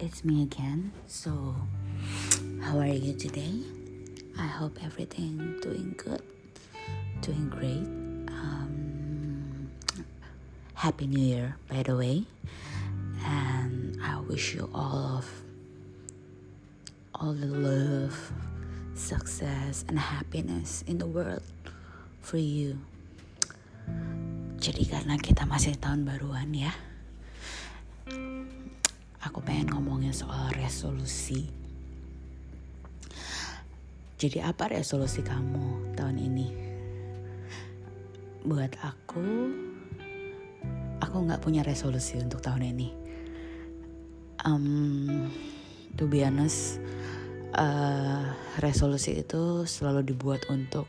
it's me again. So, how are you today? I hope everything doing good, doing great. Um, Happy New Year, by the way, and I wish you all of all the love, success, and happiness in the world for you. Jadi karena kita masih tahun baruan ya, aku pengen ngomongin soal resolusi. Jadi apa resolusi kamu tahun ini? Buat aku, aku nggak punya resolusi untuk tahun ini. Um, to be honest, uh, resolusi itu selalu dibuat untuk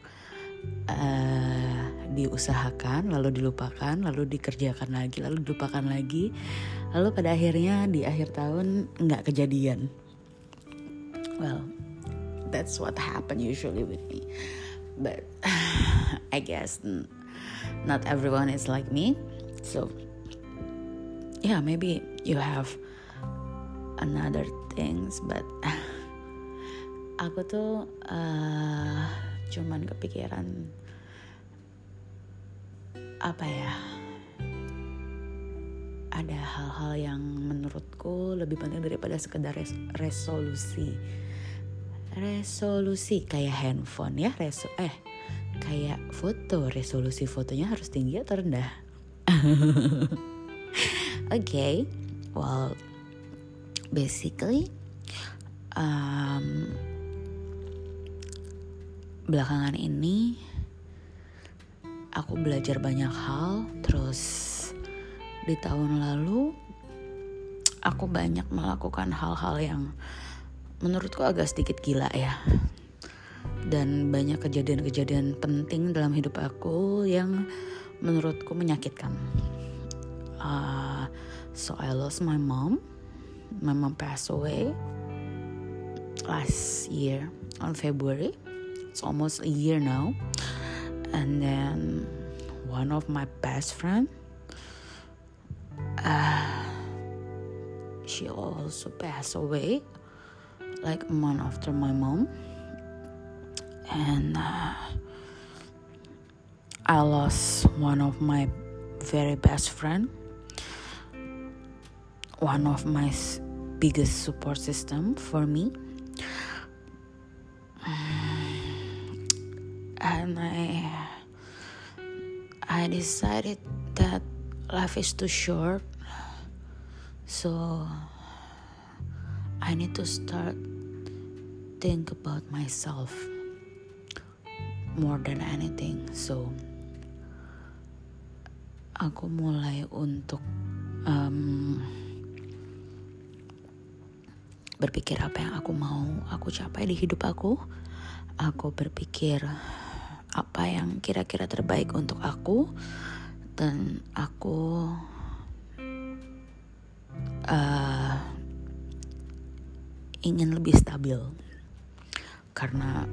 uh, diusahakan, lalu dilupakan, lalu dikerjakan lagi, lalu dilupakan lagi, lalu pada akhirnya di akhir tahun nggak kejadian. Well, that's what happen usually with me, but I guess not everyone is like me, so yeah, maybe you have another things, but aku tuh uh, cuman kepikiran apa ya? Ada hal-hal yang menurutku lebih penting daripada sekedar res resolusi. Resolusi kayak handphone ya? Reso eh kayak foto. Resolusi fotonya harus tinggi atau rendah? Oke okay. well basically um, belakangan ini aku belajar banyak hal. Terus di tahun lalu aku banyak melakukan hal-hal yang menurutku agak sedikit gila ya. Dan banyak kejadian-kejadian penting dalam hidup aku yang menurutku menyakitkan. Uh, so I lost my mom. My mom passed away last year on February it's almost a year now. And then one of my best friend uh, she also passed away like a month after my mom. And uh, i lost one of my very best friend one of my biggest support system for me and I I decided that life is too short. So I need to start think about myself more than anything. So aku mulai untuk um, berpikir apa yang aku mau aku capai di hidup aku. Aku berpikir apa yang kira-kira terbaik untuk aku. Dan aku uh, ingin lebih stabil. Karena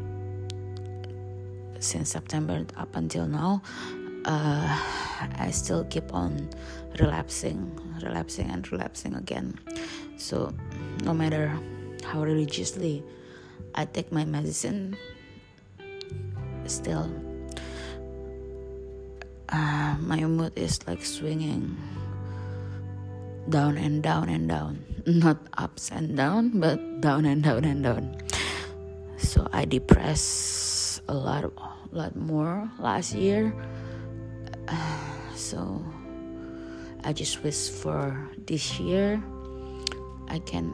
since September up until now uh, I still keep on relapsing relapsing and relapsing again. So no matter how religiously I take my medicine still uh, my mood is like swinging down and down and down. Not ups and down but down and down and down. So i depressed a lot a lot more last year. Uh, so i just wish for this year i can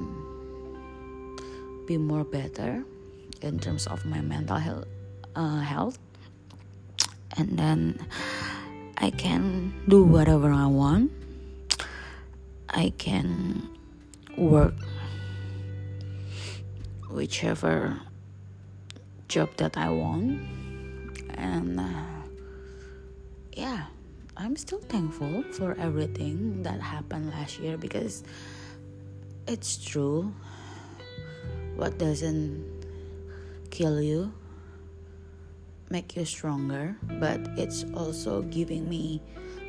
be more better in terms of my mental health uh, health. And then I can do whatever I want. I can work whichever job that I want. And uh, yeah I'm still thankful for everything that happened last year because it's true. What doesn't kill you make you stronger, but it's also giving me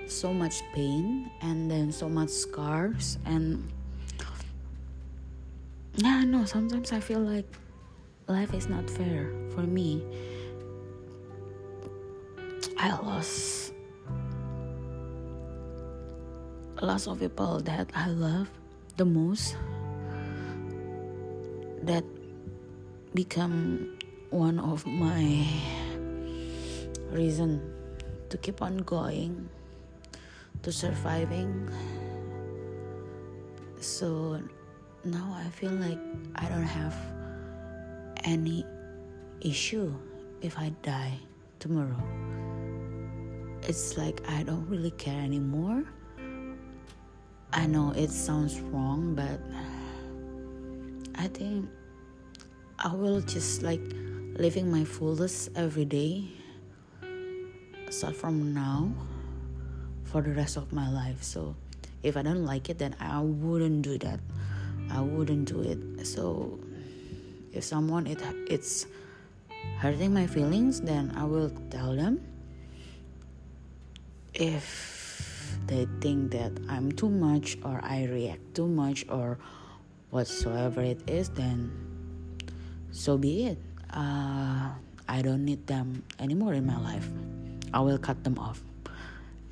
so much pain and then so much scars and yeah no sometimes i feel like life is not fair for me. I lost lots of people that i love the most that become one of my reason to keep on going to surviving so now I feel like I don't have any issue if I die tomorrow. It's like I don't really care anymore. I know it sounds wrong, but I think I will just like living my fullest every day. Start from now for the rest of my life. So if I don't like it, then I wouldn't do that. I wouldn't do it. So if someone it it's hurting my feelings, then I will tell them. If they think that I'm too much or I react too much or whatsoever it is, then so be it. Uh, I don't need them anymore in my life. I will cut them off.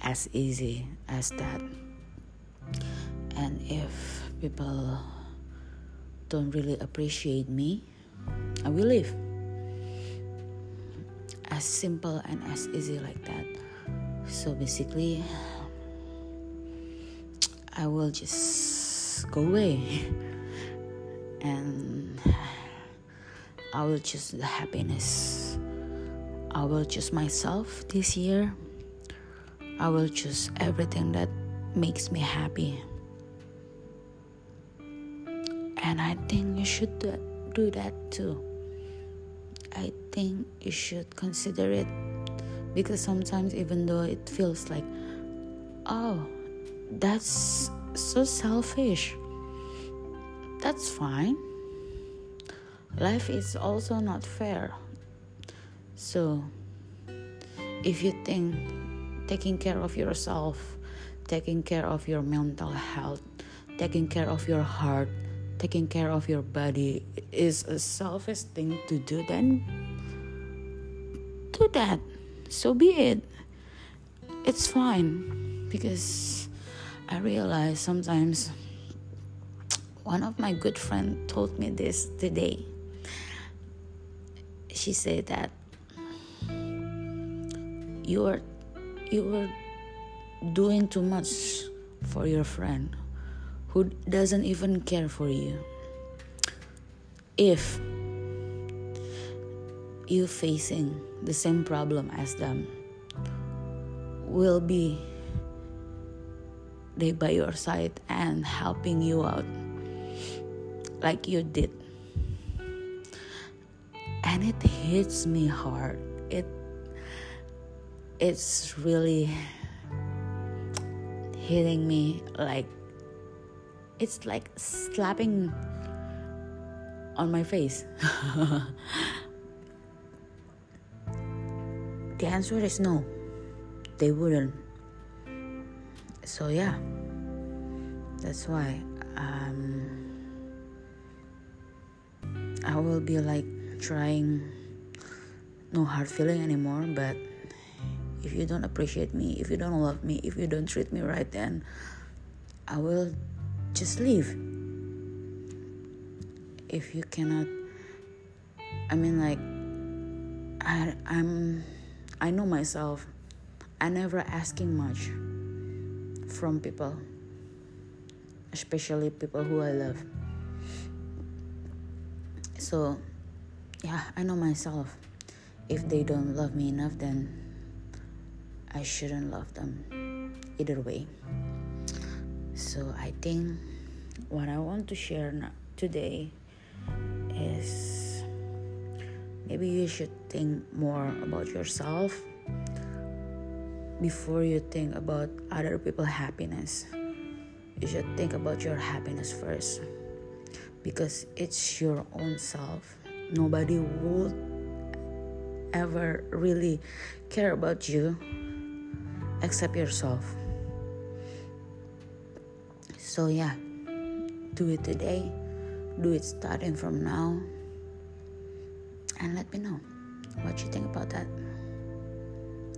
As easy as that. And if people don't really appreciate me, I will leave. As simple and as easy like that. So basically, I will just go away and I will choose the happiness. I will choose myself this year. I will choose everything that makes me happy and I think you should do that too. I think you should consider it because sometimes, even though it feels like, oh, that's so selfish, that's fine. Life is also not fair. So, if you think taking care of yourself, taking care of your mental health, taking care of your heart, taking care of your body is a selfish thing to do, then do that. So be it. It's fine because I realize sometimes one of my good friend told me this today. She said that you are you are doing too much for your friend who doesn't even care for you. If you facing the same problem as them, will be they by your side and helping you out like you did. And it hits me hard. It it's really hitting me like it's like slapping on my face. the answer is no, they wouldn't. So, yeah, that's why um, I will be like trying no hard feeling anymore, but if you don't appreciate me, if you don't love me, if you don't treat me right, then I will just leave. If you cannot, I mean, like, I, I'm, I know myself. I never asking much from people, especially people who I love. So, yeah, I know myself. If they don't love me enough, then I shouldn't love them. Either way. So I think what I want to share today is maybe you should think more about yourself before you think about other people's happiness. You should think about your happiness first because it's your own self. Nobody would ever really care about you except yourself. So, yeah, do it today. do it starting from now. And let me know what you think about that.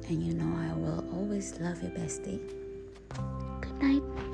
And you know i will always love you bestie. Good night